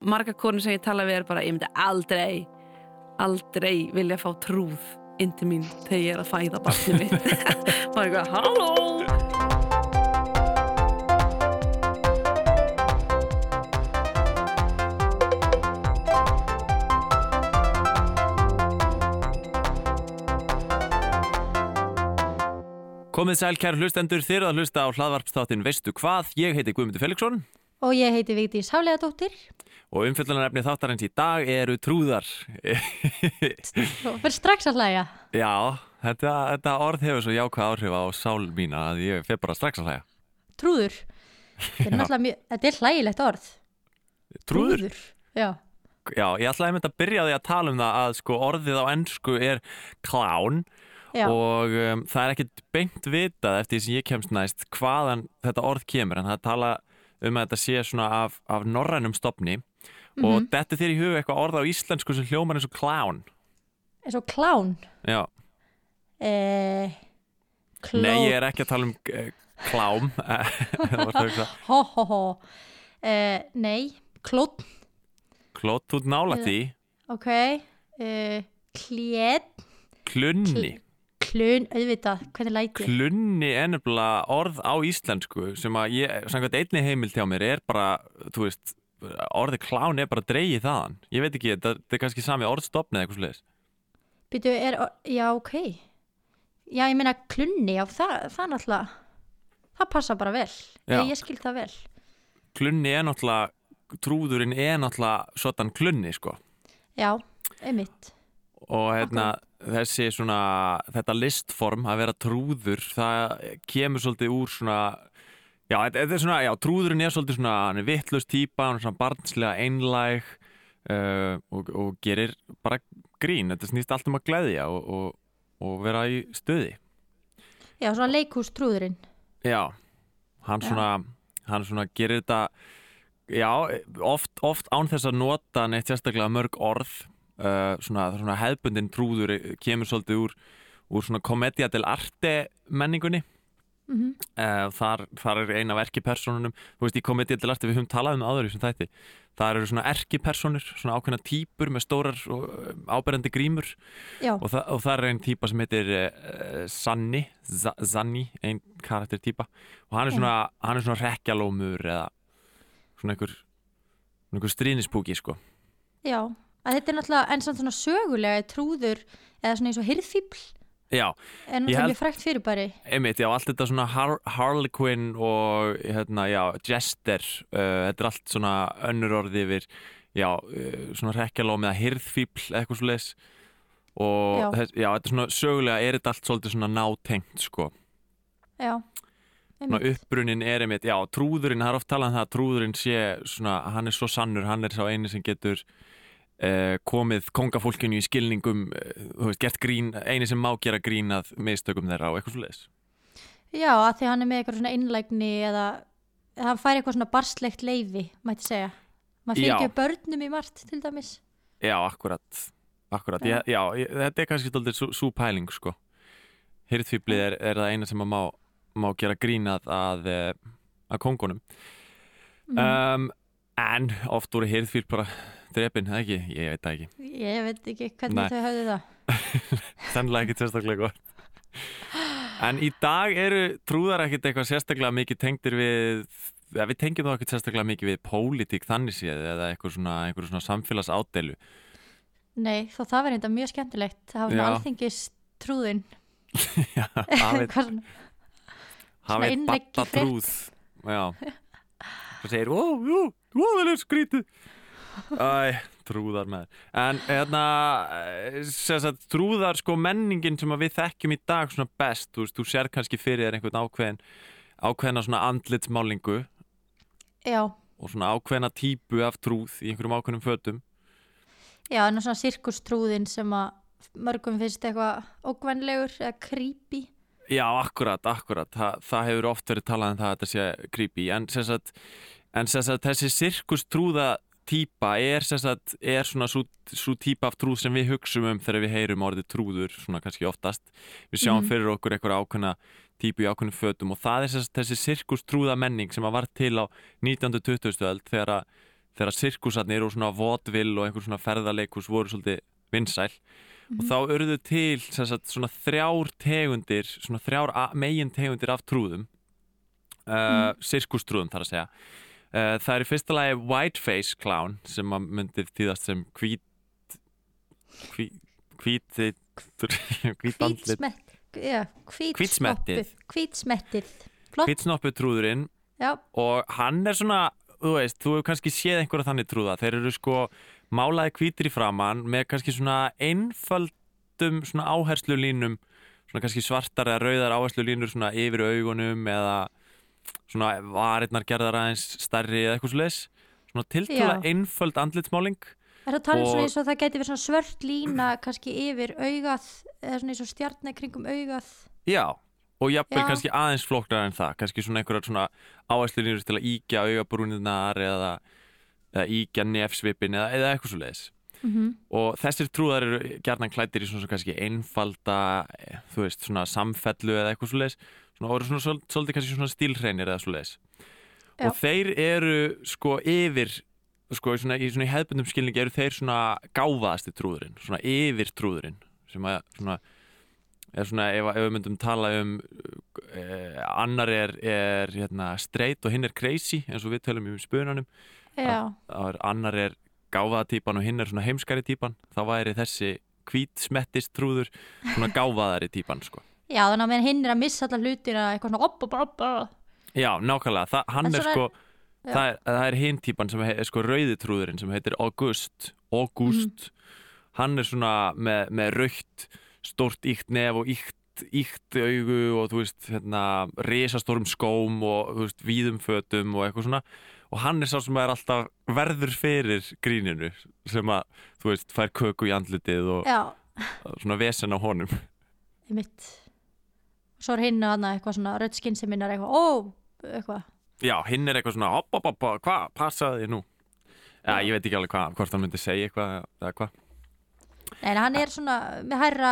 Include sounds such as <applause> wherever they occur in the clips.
marga konur sem ég tala við er bara ég myndi aldrei aldrei vilja fá trúð inn til mín þegar ég er að fæða barnið mitt. <laughs> Bara eitthvað, halló? Komið sæl kæru hlustendur þér að hlusta á hlaðvarpstáttin Veistu hvað? Ég heiti Guðmundur Felixson. Og ég heiti Vigdís Háleðadóttir og umfyllunarefni þáttarins í dag eru trúðar. og fyrir strax að hlæja. Já, þetta, þetta orð hefur svo jákvæð áhrif á sál mína að ég fer bara strax að hlæja. Trúður. Þetta er er hlægilegt orð. Trúður? Já. Já, ég ætlaði mynd að byrja því að tala um það að sko orðið á ennsku er klán Já. og um, það er ekkert beint vitað eftir því sem ég kemst næst hvaðan þetta orð kemur en það tala um að þetta sé svona af, af norrænum stopni og þetta þér í huga eitthvað orð á íslensku sem hljómar eins og klán eins og klán. Já, Eh, kló... nei ég er ekki að tala um uh, klám eitthvað. Hó, hó, hó. Eh, nei, klótt. Klótt, þú ert nála því Ok. Eh, klétt. Klunni Klun, auðvitað. Hvernig læti? Klunni er nefnilega orð á íslensku sem að ég, samkvæmt einni heimild hjá mér er bara, þú veist orðið klán er bara dreigið þaðan ég veit ekki, þetta þetta er kannski sami orðstofn eða eitthvað sluðis Býtu, er, já, ok. Já, ég meina klunni, já, það, það náttúrulega, það passa bara vel. Já. Ég, ég skil það vel. Klunni er náttúrulega trúðurinn er náttúrulega svotan klunni sko Já, einmitt. og hérna þessi svona þetta listform að vera trúður það kemur svolítið úr svona já, þetta er svona, já, trúðurinn er svolítið svona, hann er vittlust típa hann er svona barnslega einlæg uh, og, og gerir bara grín, þetta snýst allt um að gleðja og, og, og vera í stöði Já, svona leikhústrúðurinn. já, hann Já. svona hann svona gerir þetta já, oft, oft án þess að nota neitt sérstaklega mörg orð uh, svona, svona hefbundin trúður kemur svolítið úr, úr svona komedja del arte menningunni Mm uh, þar, þar er eina af erkipersonunum þú veist í komedja del arte við höfum talað um í þessum þætti. Þar eru svona erkipersonur svona ákveðna típur með stórar og uh, áberandi grímur. Og, þa og það er einn típa sem heitir uh, Sanni Z Zanni, einn karakter típa. Og hann er svona, hann er svona rekkjalómur eða svona einhver einhver strínispúki sko. Já. Að þetta er náttúrulega enn samt svona sögulega trúður eða svona eins og hirðfíbl já, er Ég náttúrulega held- mjög frækt fyrir bara. einmitt, já, allt þetta svona har Harlequin og hérna, já, Jester uh, þetta er allt svona önnur orði yfir já, uh, svona rekkjalóm eða hirðfíbl eitthvað svo leis og Já. þess, já, þetta er svona sögulega er þetta allt svolítið svona nátengt sko Já, einmitt. uppbrunnin er einmitt, já, trúðurinn, það er oft talað um það að trúðurinn sé svona, hann er svo sannur, hann er sá eini sem getur komið kongafólkinu í skilningum, eh, veist, gert grín, eini sem má gera grín að mistökum þeirra og eitthvað svo leiðis. Já, að því hann er með eitthvað svona innlægni eða hann fær eitthvað svona barslegt leifi, mætti segja. Maður ekki börnum í margt til dæmis. Já, akkurat, akkurat, Já. já, ég, þetta er kannski stoltið svo, svo pæling, sko. Hirðfýblið er, er það eina sem að má, má gera grín að, að, eh, að kongunum. Mm. Um, en oft voru hirðfýl bara drepin, eða ekki? Ég veit það ekki. Ég veit ekki hvernig Nei. þau höfðu það. <laughs> Sannlega ekki sérstaklega gott En í dag eru trúðar ekkit eitthvað sérstaklega mikið tengdir við ja, við tengjum þá ekkit sérstaklega mikið við pólitík þannig séð eða eitthvað svona, eitthvað svona samfélags ádelu Nei, þó það verður þetta mjög skemmtilegt. Það <laughs> <laughs> hafa svona alþingis trúðin. Já, svona- hafið innlegg í batta trúð Já Það segir, ó, jú, voðalega skrítið Æ, trúðar með En hérna eh, trúðar sko menningin sem við þekkjum í dag svona best þú, þú sér kannski fyrir þér einhvern ákveðin ákveðina svona andlitsmálingu Já, og svona ákveðina típu af trúð í einhverjum ákveðnum fötum. Já, en svona sirkustrúðin sem að mörgum finnst eitthvað ógvænlegur eða creepy. Já, akkurat, akkurat. Þa, það hefur oft verið talað um það að þetta sé creepy. En, sem sagt, en sagt, þessi sirkustrúða típa er, sagt, er svona svo típa af trúð sem við hugsum um þegar við heyrum orðið trúður svona kannski oftast við sjáum Mhm. fyrir okkur eitthvað ákveðna típu í ákveðnum fötum og það er sagt, þessi sirkustrúða menning sem að var til á 1920. öld þegar að þegar sirkusarnir og svona vodvill og einhver svona ferðarleikus voru svolítið vinsæl og þá urðu til sem sagt, svona þrjár tegundir svona þrjár megin tegundir af trúðum uh, sirkustrúðum þar að segja það er í fyrsta lagi whiteface clown sem að myndi þýðast sem hvít hvít <laughs> hvít Hvítsmettið. hvítsmettið, flott, hvít trúðurinn. Já, og hann er svona þú veist, þú hefur kannski séð einhverja þannig trúða. Þeir eru sko málaði hvítir í framann með kannski svona einföldum svona áherslu línum svona kannski svartar eða rauðar áherslu línur svona yfir augunum eða svona varirnar gerðar aðeins stærri eða eitthvað svo leis svona tiltöla Já. einföld andlitsmáling er það talað svona eins og það geti verið svona svört lína kannski yfir augað eða svona eins og stjarni kringum augað? Já, og jafnvel Já. kannski aðeins flóknar en það, kannski svona einhverjar svona línur til að íkja augabrúnirnar eða, eða íkja nefsvipin eða, eða eitthvað svo leis mm og þessir trúðar eru gjarnan klættir í svona, svona kannski einfalda eh, þú veist, svona samfellu eða eitthvað svo svona, og eru svona svol- svolítið kannski svona stílhreinir eða svo leis Já. og þeir eru sko yfir sko svona, í svona í hefðbundum skilningi eru þeir svona gáfaðasti trúðurinn svona yfir trúðurinn sem að svona svona ef, ef við myndum tala um eh, annar er, er hérna, straight og hinn er crazy eins og við tölum um spunanum það er annar er gáfaða típan og hinn er svona heimskari típan þá væri þessi hvít smettist trúður svona gáfaðari típan sko. Já, þannig að menn hinn er að missa alla hlutina eitthvað svona opp, opp, opp, opp. já, nákvæmlega, Þa, hann er sko það er, er hinn típan sem er sko rauði trúðurinn sem heitir August August, hann er svona með, með raukt stórt íkt nef og íkt íkt augu og þú veist hérna, risastórum skóm og þú veist, víðum fötum og eitthvað svona. Og hann er sá sem er alltaf verður fyrir gríninu sem að, þú veist, fær köku í andlitið og já, svona vesen á honum. Mitt svo er hinn annað eitthvað svona rödd skinn sem minn er eitthvað, ó, eitthvað Já, hinn er eitthvað svona, hopp, hopp, hopp, hvað, passaði þið nú? Já, ég veit ekki alveg hvað, hvort hann myndi segja eitthvað eða hvað. Nei, en hann er svona með hærra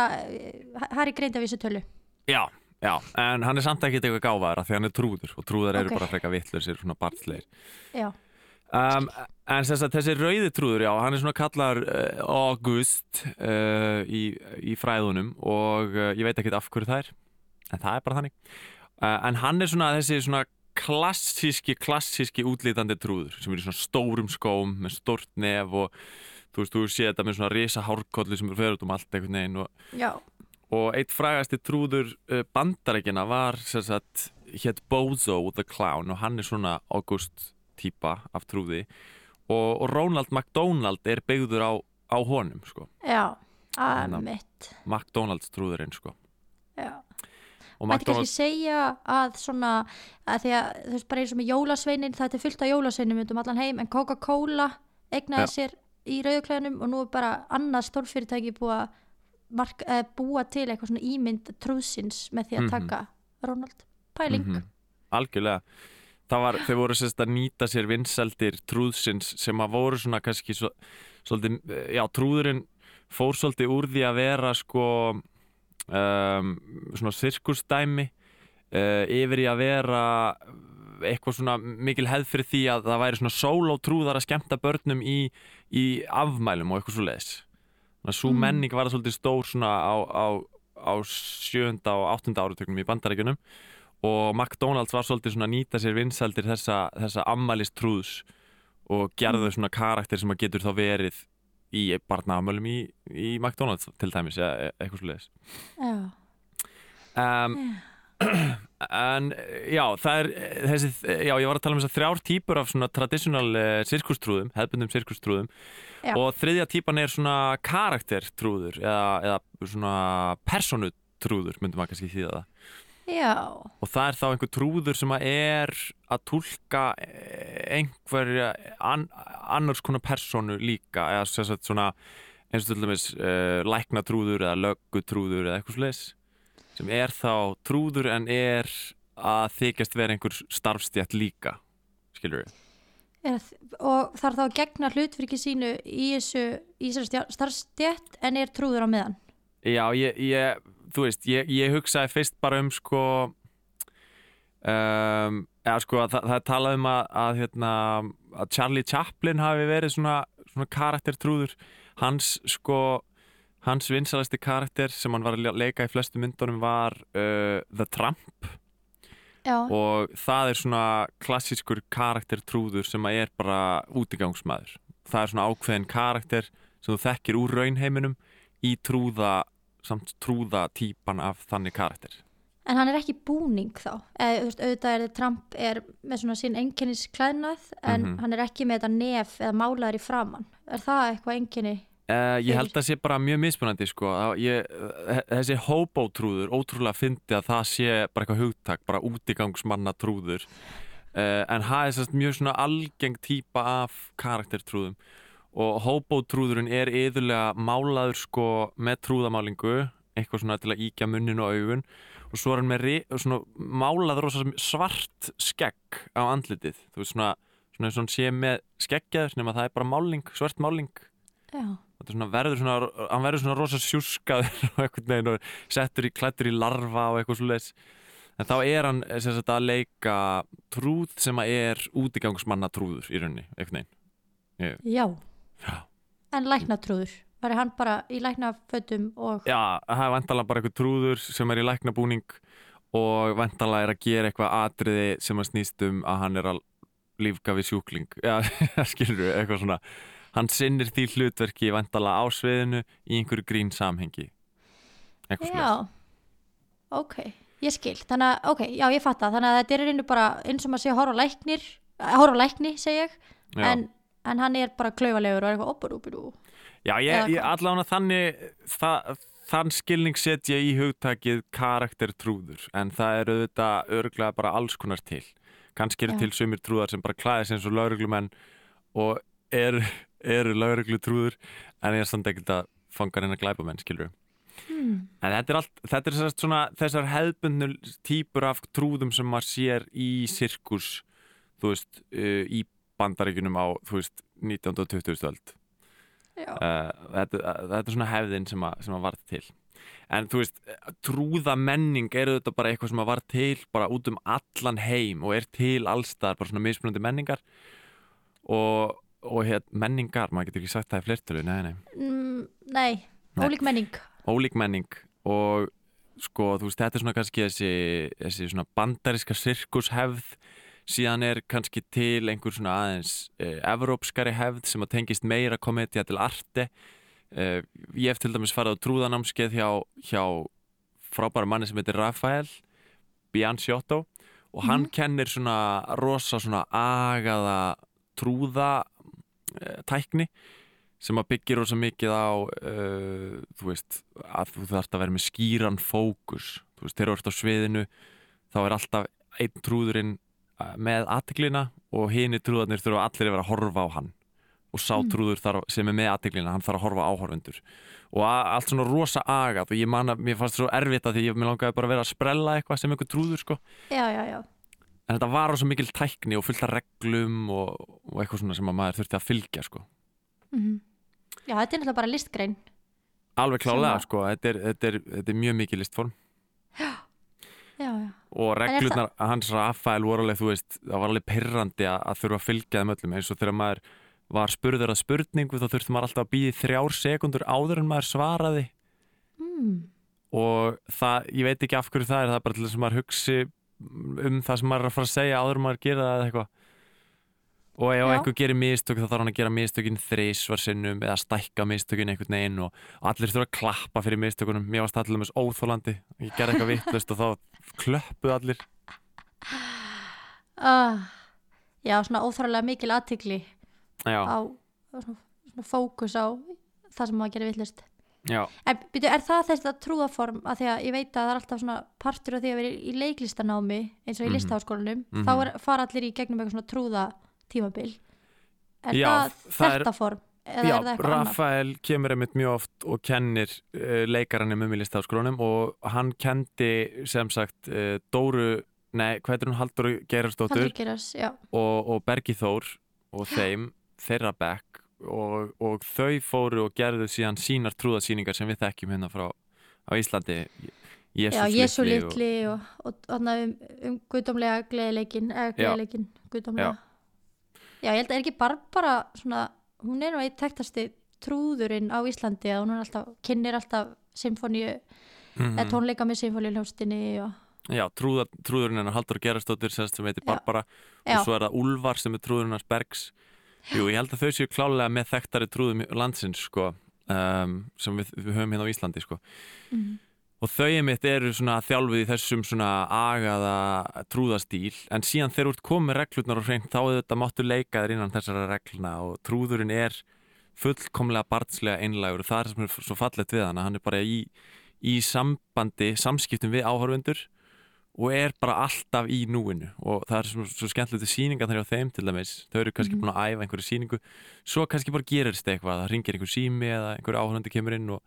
hærri greindavísu tölu Já, já, en hann er samt ekkert eitthvað gáfaður af því hann er trúður og trúðar eru Ok. bara frekar vittlausir, svona barnsleir. Já, Um, en þess að þessi rauði trúður, já, hann er svona kallar uh, August uh, í, í fræðunum og uh, ég veit ekkert af hverju það er, en það er bara þannig. Uh, en hann er svona þessi svona klassíski, klassíski útlítandi trúður sem er í svona stórum skóm með stórt nef og þú veist, þú sé þetta með svona risa hárkollu sem er fyrir út um allt einhvern veginn og, og eitt frægasti trúður uh, bandarækina var sagt hétt Bozo the Clown og hann er svona August típa af trúði. Og, og Ronald McDonald er byggður á, á honum sko, já, að mitt McDonalds trúðurinn sko mætti kannski segja að svona, að því að þú veist bara eins og með jólasveinin, það er fullt af jólasveinum um allan heim, en Coca-Cola egnaði sér í rauðuklæðinum og nú er bara annað stórfyrirtæki búið að mark, eh, búa til eitthvað svona ímynd trúðsins með því að Mhm. taka Ronald Pæling Mhm. algjörlega það var, þau voru sérst að nýta sér vinseldir trúðsins sem að voru svona kannski svo, svolítið, eh, já trúðurinn fór svolítið úr því að vera sko um, svona sirkustæmi uh, yfir í að vera eitthvað svona mikil hefð fyrir því að það væri svona sóló trúðar að skemmta börnum í, í afmælum og eitthvað svo leis þannig að svo Mm. menning var svolítið stór svona á, á, á sjönda og áttunda áratögnum í bandarækjunum og McDonalds var svolítið svona að nýta sér vinsaldir þessa, þessa ammælist trúðs og gerðu svona karakter sem að getur þá verið í barnaamölum í, í McDonalds til dæmis eða e- eitthvað svo leiðis Já, um, <clears throat> en já það er þessi, já ég var að tala um þessar þrjár típur af svona traditional uh, sirkustrúðum, hefbundum sirkustrúðum. Já. og þriðja típan er svona karaktertrúður eða, eða svona personutrúður myndum maður kannski þýða það já, og það er þá einhver trúður sem að er að tólka einhverja an, annars konar personu líka eða sagt svona eins og til dæmis uh, læknatrúður eða löggutrúður eða eitthvað slags sem er þá trúður en er að þykjast vera einhver starfstjætt líka skilur við og þarf þá að gegna hlutverki sínu í þessu, þessu starfstjætt en er trúður á meðan? Já, ég, ég þú veist, ég, ég hugsaði fyrst bara um sko um, eða sko að það, það er talað um að, að hérna, að Charlie Chaplin hafi verið svona, svona karaktertrúður. Hans sko hans vinsalasti karakter sem hann var að leika í flestu myndunum var uh, The Trump já, og það er svona klassískur karaktertrúður sem að er bara útigangsmaður. Það er svona ákveðin karakter sem þú þekkir úr raunheiminum í trúða samt trúða típan af þannig karakter. En hann er ekki búning þá. Eða, veist, auðvitað er Trump er með svona sín einkennis klæðnað en Mhm. hann er ekki með þetta nef eða málaður í framann er það eitthvað einkenni? Uh, ég held að það sé bara mjög mismunandi sko. Ég, uh, þessi hobo-trúður ótrúlega fyndi að það sé bara eitthvað hugtak, bara útigangsmanna trúður uh, en það er sérst mjög svona algeng típa af karaktertrúðum og hobo-trúðurinn er yðurlega málaður sko með trúðamálingu eitthvað svona til að íkja munnin og augun. Og svo er hann með svona, málaður svart skegg á andlitið. Þú veist svona, svona, svona sé með skeggjaður nema það er bara máling, svart máling. Svona verður svona, hann verður svona rosa sjúskaður <laughs> og einhvern veginn og settur í klættur í larva og eitthvað svoleiðis. En þá er hann sem sagt að leika trúð sem að er útigangsmanna trúður í rauninni, einhvern veginn. já Já. en læknatrúður, var hann bara í læknafötum og Já, það er vantalega bara eitthvað trúður sem er í læknabúning og vantalega er að gera eitthvað atriði sem að snýst um að hann er að lífga við sjúkling. Já, <laughs> skilur við, eitthvað svona. Hann sinnir því hlutverki vantalega á sviðinu í einhverju grín samhengi. Eitthvað svona. já, ok ég skil, þannig að, ok, já ég fatt það þannig að þetta er einu bara eins og maður sé að horfa á læknir að horfa á lækni, segi ég Já. en, en hann er bara klaufalegur og er eitthvað opurúpurú Já, ég, ég hvað? allavega þannig það, þann skilning set ég í hugtakið karaktertrúður en það eru auðvitað örgulega bara alls konar til kannski eru til sumir trúðar sem bara klæðis eins og lauruglumenn og eru, eru lauruglutrúður en ég er samt ekkert að fanga reyna glæpamenn, skilur hmm. En þetta er, allt, þetta er svona þessar hefðbundnu típur af trúðum sem maður sér í sirkus, þú veist, uh, í bandaríkunum á, þú veist, 19. og 20. öld. já, Uh, þetta, þetta er svona hefðin sem að, sem að varð til. En þú veist, trúða menning er þetta bara eitthvað sem að varð til bara út um allan heim og er til allstar, bara svona mismunandi menningar og, og hér, menningar, maður getur ekki sagt það í flertölu, nei, nei. mm, nei, Nei. ólík menning ólík menning og sko þú veist þetta er svona kannski þessi, þessi svona bandaríska sirkushefð síðan er kannski til einhver svona aðeins eh, evrópskari hefð sem að tengist meira komedja til arte. Eh, ég hef til dæmis farið á trúðanámskeið hjá, hjá frábæra manni sem heitir Rafael Bianciotto og hann kennir svona rosa svona agaða trúða eh, tækni sem að byggir rosa mikið á uh, þú veist að þú þarfst að vera með skýran fókus. Þú veist, þegar þú ert á sviðinu þá er alltaf einn trúðurinn með aðteglina og hini trúðarnir þurfa allir að vera að horfa á hann. Og sá trúður þarf, sem er með aðteglina hann þarf að horfa áhorfundur og allt svona rosa agað og ég man að mér fannst svo erfitt að því ég langaði bara að vera að sprella eitthvað sem einhver trúður sko. Já, já, já, en þetta var rosa mikil tækni og fullt af reglum og, og eitthvað svona sem að maður þurfti að fylgja sko. Mm já þetta er náttúrulega bara listgrein. Alveg klálega að- sko, þetta er, þetta, er, þetta er mjög mikið listform. Já, já, og er reglurnar hans Rafael voru alveg, þú veist, það var alveg pirrandi að, að þurfa að fylgja þeim öllum. Eins og þegar maður var spurður að spurningu þá þurfti maður alltaf að býði þrjár sekundur áður en maður svaraði. Mm. og það, ég veit ekki af hverju það er, það er bara til þess að maður hugsi um það sem maður er að fara að segja áður en maður gera það eða eitthvað og ef einhver gerir mistök þá þarf hann að gera mistökin þrísvar sinnum eða stækka mistökin einhvern veginn og allir þurfa að klappa fyrir mistökunum. Mér varst allir með óþólandi ég gerði eitthvað vittlust og þá klöppuð allir. Ah, já, svona óþrálega mikil aðtikli á svona, svona fókus á það sem maður gerir já, en byrju, er það þess að trúðaform að því að ég veit að það er alltaf svona partur af því að vera í leiklistanámi eins og í Mhm. listaháskólanum Mhm. þá er, fara allir í gegnum eitthvað svona trúða tímabil. Er Já, það, það er- þetta form já er eitthvað annað? Rafael kemur einmitt mjög oft og kennir uh, leikarannum um í listaháskólanum og hann kendi sem sagt uh, Dóru, nei, hvað heitir hún Haldur Geras, já, og, og Bergi Þór og þeim, þeirra bekk og, og þau fóru og gerðu síðan sínar trúðasýningar sem við þekkjum hérna frá á Íslandi já Jésu litli og, og, um, um guðdómlega gleðileikin eða Já. gleðileikin, guðdómlega Já, ég held að er ekki Barbara svona, hún er nú eitt tektasti trúðurinn á Íslandi að hún alltaf, kynir alltaf symfóníu, eða tónleika með symfóníu hljómsdynni og Já, trúða, trúðurinn hennar Haldur Gerastóttir sem heitir. Barbara Já. og svo er það Úlfar sem er trúðurinn hans Bergs Jú, ég held að þau séu klálega með þekktari trúðum landsins sko, um, sem við, við höfum hérna á Íslandi sko. mm. Og þau mitt eru svona þjálfið í þessum svona agaða trúðastýl en síðan þegar þú ert komið reglurnar og hreint þá þetta máttu leika þér innan þessara regluna og trúðurinn er fullkomlega barnslega einlægur. Og það er sem er svo fallegt við hann að hann er bara í, í sambandi, samskiptum við áhörfundur og er bara alltaf í núinu. Og það er svo, svo skemmtilegt síningar þar hjá þeim til dæmis, þau eru kannski Mhm. búin að æfa einhverju síningu, svo kannski bara gerist eitthvað, það ringir einhver sími eða einhver áhörfundi kemur inn og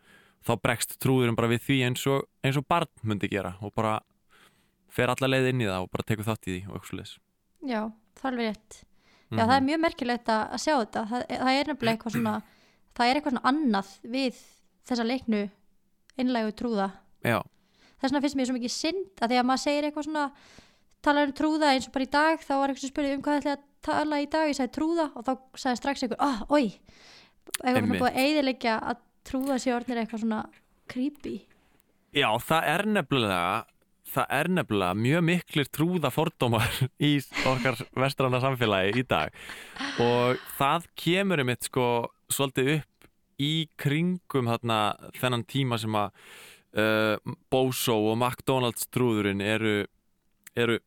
þá bregst trúðurinn bara við því eins og, eins og barn myndi gera og bara fer alla leið inn í það og bara tekur þátt í því og eitthvað svoleiðis. Já, það er alveg rétt. Mhm. Já, það er mjög merkilegt að, sjá þetta. Það, það er nefnilega eitthvað svona það er eitthvað svona annað við þessa leiknu einlægu trúða. Já, þess vegna finnst mér svo mikið synd að því að maður segir eitthvað svona talar um trúða eins og bara í dag þá var eitthvað sem spurði um hvað ætlaði að tala í dag. Ég sagði trúða og þá sagði strax eitthvað ah, oi, eitthvað svona búið að eiðilegja að trúða sér orðnir eitthvað svona creepy? Já, það er nefnilega það er nefnilega mjög miklir trúða fordómar í okkar vestrana samfélagi í dag. Og það kemur um eitt sko svolítið upp í kringum þarna þennan tíma sem að uh, Boso og McDonalds trúðurinn eru, eru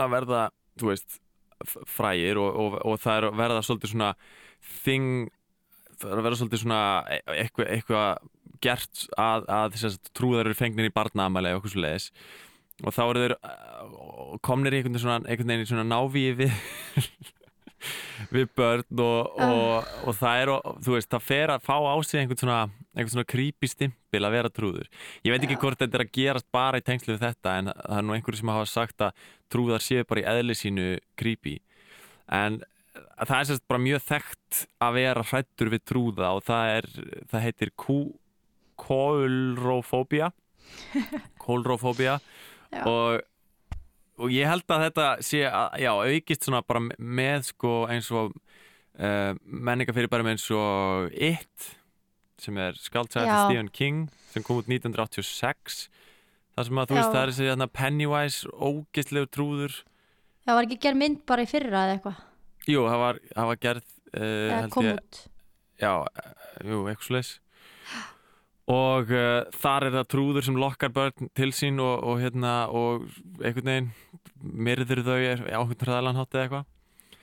að verða, þú veist frægir og, og, og það er að verða svolítið svona thing að verða svolítið svona e- eitthvað, eitthvað gert að, að trúðar eru fengnir í barnaamæli og eitthvað svo leiðis og þá eru þeir uh, komnir í einhvern veginn svona, návíi við <laughs> við börn og, og, og það er, og, þú veist, það fer að fá á sig einhvern svona, einhvern svona creepy stimpil að vera trúður. Ég veit ekki hvort þetta er að gerast bara í tengslu við þetta en það er nú einhverju sem hafa sagt að trúðar séu bara í eðli sínu creepy. En það er sérst bara mjög þekkt að vera hrættur við trúða og það er, það heitir <laughs> kólrófóbía Já. og og ég held að þetta sé að, já, aukist svona bara með sko eins og uh, menningafyrirbærum eins og It sem er skaldsaga Já. til Stephen King sem kom út 1986 það sem að þú Já. veist það er þessi Pennywise ógeðslegur trúður það var ekki gerð mynd bara í fyrra eða eitthvað jú, það var, það var gerð uh, kom ég, út? Já, eh, jú, eitthvað slags og uh, þar er það trúður sem lokkar börn til sín og, og hérna og einhvern veginn myrður þau er áhvern hraðalanhátt eða eitthvað.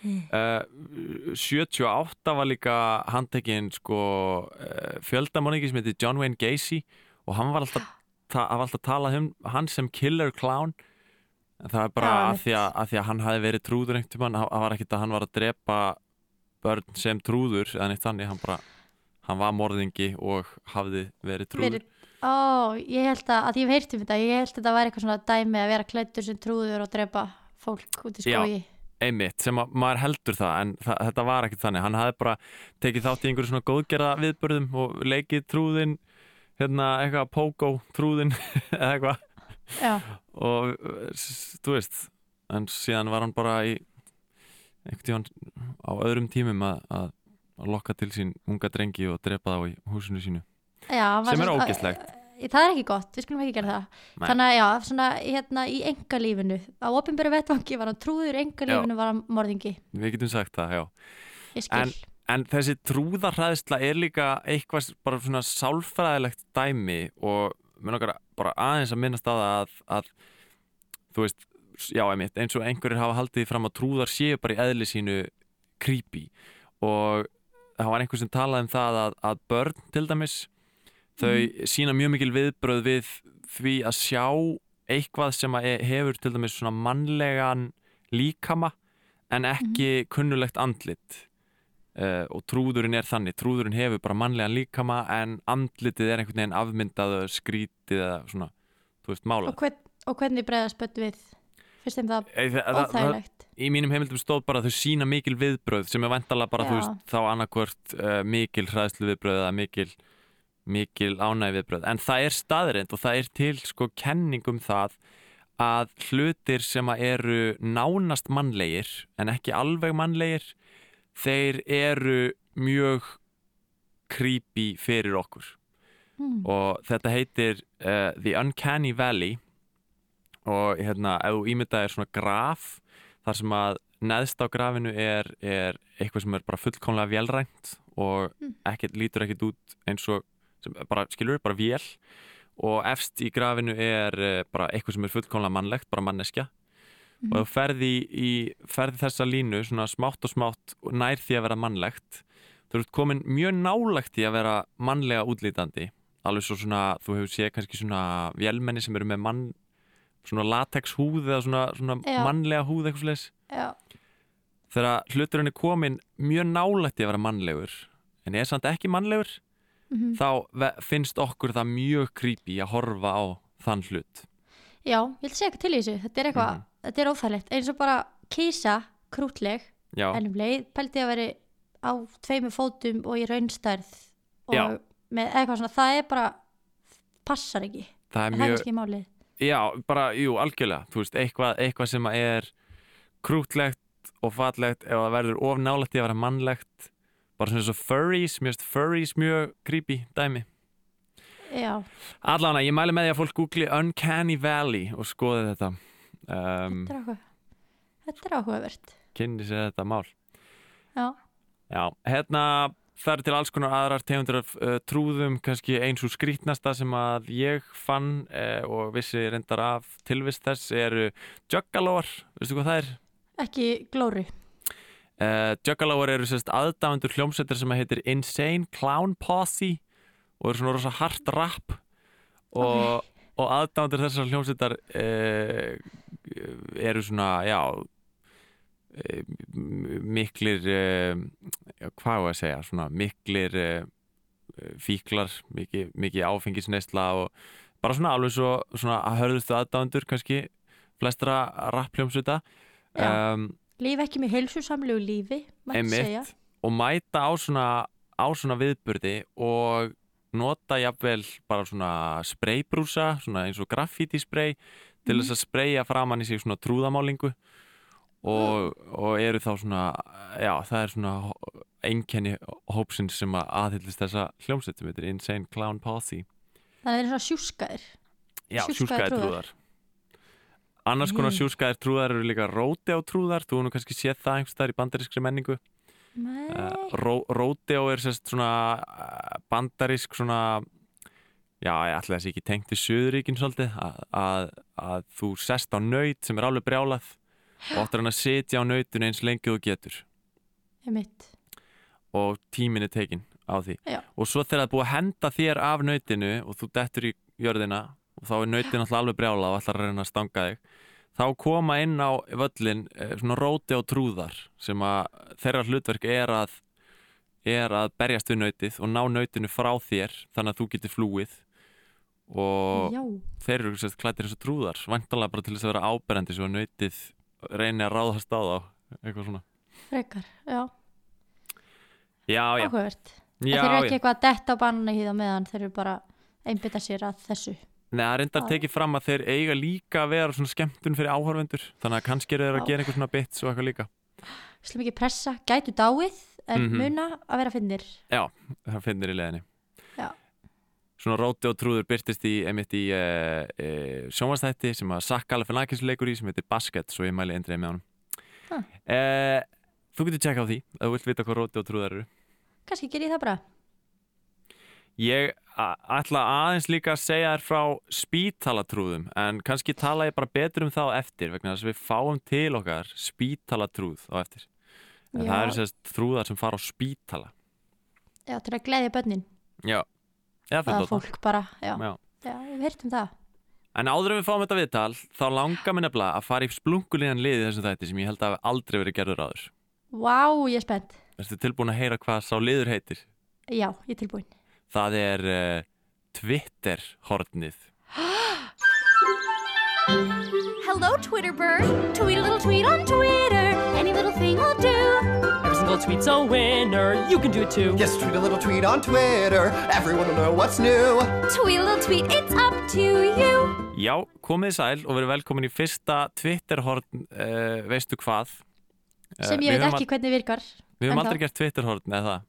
Uh, 78 var líka handtekinn sko uh, fjöldamoningi sem heitir John Wayne Gacy og hann var alltaf, <gasps> ta var alltaf talað um hann sem killer clown það er bara Já, að því að, að því að hann hafi verið trúður einhvern tímann, það var ekkit að hann var að drepa börn sem trúður eða neitt þannig, hann bara hann var morðingi og hafði verið trúður. Verið- Ó, ég held að, að ég hef heyrt um þetta ég held að þetta væri eitthvað svona dæmi að vera klættur sem trúður og drepa fólk út í Já. skói einmitt, sem að maður heldur það en það, þetta var ekkert þannig, hann hafði bara tekið þátt í einhverju svona góðgerða viðbörðum og leikið trúðin hérna eitthvað pókó trúðin <laughs> eða eitthvað. Já, og þú veist en síðan var hann bara í einhvern tíðan á öðrum tímum að, að, að lokka til sín unga drengi og drepa þá í húsinu sínu. Já sem er ógeðslegt. Það er ekki gott, við skulum ekki gera það. Nei. Þannig að já, svona hérna í engalífinu á opinbæru vettvangi var hann trúður í engalífinu var hann morðingi. Við getum sagt það, já. En- En þessi trúðarhræðsla er líka eitthvað bara svona sálfræðilegt dæmi og mér nokkar bara aðeins að minnast á það að, að þú veist, já einmitt, eins og einhverjir hafa haldið fram að trúðar séu bara í eðli sínu creepy. Og það var einhver sem talaði um það að, að börn til dæmis þau sína mjög mikil viðbröð við því að sjá eitthvað sem e- hefur til dæmis svona mannlegan líkama en ekki kunnulegt andlit uh, og trúðurinn er þannig. Trúðurinn hefur bara mannlegan líkama en andlitið er einhvern veginn afmyndað og skrítið eða svona, þú veist, mála og, hvern, og hvernig bregðast böttu við? Fyrst þeim það óþægilegt? í mínum heimildum stóð bara að þau sína mikil viðbröð sem er vantalega bara, þú Já. veist, þá annarkvort uh, mikil hræðslu viðbröð eða mikil, mikil ánægi viðbröð en það er staðrind og það er til sko kenningum það að hlutir sem að eru nánast mannlegir en ekki alveg mannlegir þeir eru mjög creepy fyrir okkur mm. og þetta heitir uh, The Uncanny Valley og hérna ef þú ímyndaðir svona graf þar sem að neðst á grafinu er, er eitthvað sem er bara fullkomlega vélrænt og Mm. ekkert, lítur ekkert út eins og sem, bara, skilur, bara vél og efst í grafinu er uh, bara eitthvað sem er fullkomlega mannlegt, bara manneskja. Og þú ferði í, ferði þessa línu svona smátt og smátt nær því að vera mannlegt. Þú ert komin mjög nálægt í að vera mannlega útlítandi alveg svo svona, þú hefur séð kannski svona vélmenni sem eru með mann svona latex húð eða svona, svona mannlega húð eitthvað slags þegar hluturinn er komin mjög nálægt í að vera mannlegur en er samt ekki mannlegur mhm. þá ve- finnst okkur það mjög creepy að horfa á þann hlut Já, ég vil segja eitthvað til þessu. Þetta er eitthvað, Mhm. þetta er óþægilegt. Eins og bara kísa, krútleg já, en um leið pældi ég að veri á tveimu fótum og í raunstærð og Já. með eitthvað svona það er bara, passar ekki. Það er en það er mjög kannski málið. Já, bara, jú, algjörlega. Þú veist, eitthvað, eitthvað sem er krútlegt og fallegt ef það verður of nálægt í að vera mannlegt. Bara svona og furries, finnst furries mjög creepy dæmi Já, Allána, ég mæli með því að fólk googli Uncanny Valley og skoði þetta. Um, þetta er er áhugavert. kynni sér þetta mál. Já, Já, hérna eru til alls konar aðrar tegundur af uh, trúðum, kannski eins og skrítnasta sem að ég fann uh, og vissi reyndar af tilvist þess eru juggalóar, veistu hvað það er? ekki glóri Uh, Juggalóar eru sérst aðdáendur hljómsveitir sem heitir Insane Clown Posse og eru svona rosa hart rap og, og aðdáendur þessar hljómsveitar uh, eru svona, já uh, miklir uh, já, hvað á að segja svona miklir uh, fíklar, mikið, mikið áfengisneisla og bara svona alveg svo svona hörðustu aðdáendur kannski flestra rap hljómsveita um, Líf ekki með heilsusamlegu lífi mætti segja. Og mæta á svona, á svona viðburði og nota jafnvel bara svona spraybrúsa, svona eins og graffítispray til Mhm. þess að spraya framann í sig svona trúðamálingu og, og eru þá svona já, það er svona einkenni hópsins sem að aðhyllist þessa hljómsveit sem heitir Insane Clown Posse Þannig að þeir eru svona sjúskaðir Já, Sjúskaðir trúðar. Annars konar Mm. sjúskaðir trúðar eru líka róteó trúðar, þú nú kannski séð það einhvers staðar í bandarískri menningu ró, Ródeó er sérst svona uh, bandarísk svona já, ég ætla þessi ekki tengt í Suðuríkin svolítið að, að, að þú sest á nöyt sem er alveg brjálað og áttur hann að sitja á nöytun eins lengi og þú getur. Og tíminn er tekin á því. Já. og svo þegar það er búið að henda þér af nöytinu og þú dettur í jörðina og þá er nöytin alltaf alveg brjálað og að reyna að stanga þig þá koma inn á völlin eh, svona róti og trúðar sem að þeirra hlutverk er að er að berjast við nöytið og ná nöytinu frá þér þannig að þú getur flúið. Og Já, þeir eru sérst klættir eins og trúðar vantalega bara til þess að vera áberandi svo að nöytið reyni að ráðast á þá eitthvað svona. Frekar, já, já, já, áhugavert. Já, Þeir eru já. ekki eitthvað að detta á banna hýða meðan þeir eru bara einbytta sér að þessu Nei, það er reyndar Já. tekið fram að þeir eiga líka að vera svona skemmtun fyrir áhörvendur þannig að kannski eru þeir að Já. gera eitthvað svona bits og eitthvað líka Slum ekki pressa, gætu dáið en Mhm. muna að vera finnir það finnir í leðinni Já. Svona róti og trúður byrtist í einmitt í uh, uh, sjónvastætti sem að Sakka Galifianakis leikur í sem heitir Basket svo ég mæli eindreið með honum Ha. uh, Þú getur tjekka á því ef þú vilt vita hvað róti og trúðar eru Kannski ger ég það bara Ég ætla aðeins líka að segja þér frá spítalatrúðum en kannski tala ég bara betur um þá eftir vegna þess að við fáum til okkar spítalatrúð á eftir. En Já. það eru sérst trúðar sem fara á spítala. Já, til að gleðja börnin. Já, eða eða fullorðna. fólk bara, já, Já. já við heyrtum það. En áður en við fáum þetta viðtal þá langar mér nefnilega að fara í splungulegan lið í þessum þætti sem ég held að aldrei verið gerður áður. Vá, ég er spennt. Ertu tilbúin að heyra hvað sá liður heitir? Já, ég er tilbúin Það er uh, Twitter-hornið <gasps> Hello, Twitter bird. Tweet a little tweet on Twitter. Any little thing will do. Every single tweet's a winner. You can do it too. Yes, tweet a little tweet on Twitter. Everyone will know what's new. Tweet a little tweet, it's up to you. Já, komið sæl og verið velkomin í fyrsta Twitter-horn uh, veistu hvað sem Eh, ég við veit ekki hvernig virkar Við höfum aldrei gert Twitterhorn eða það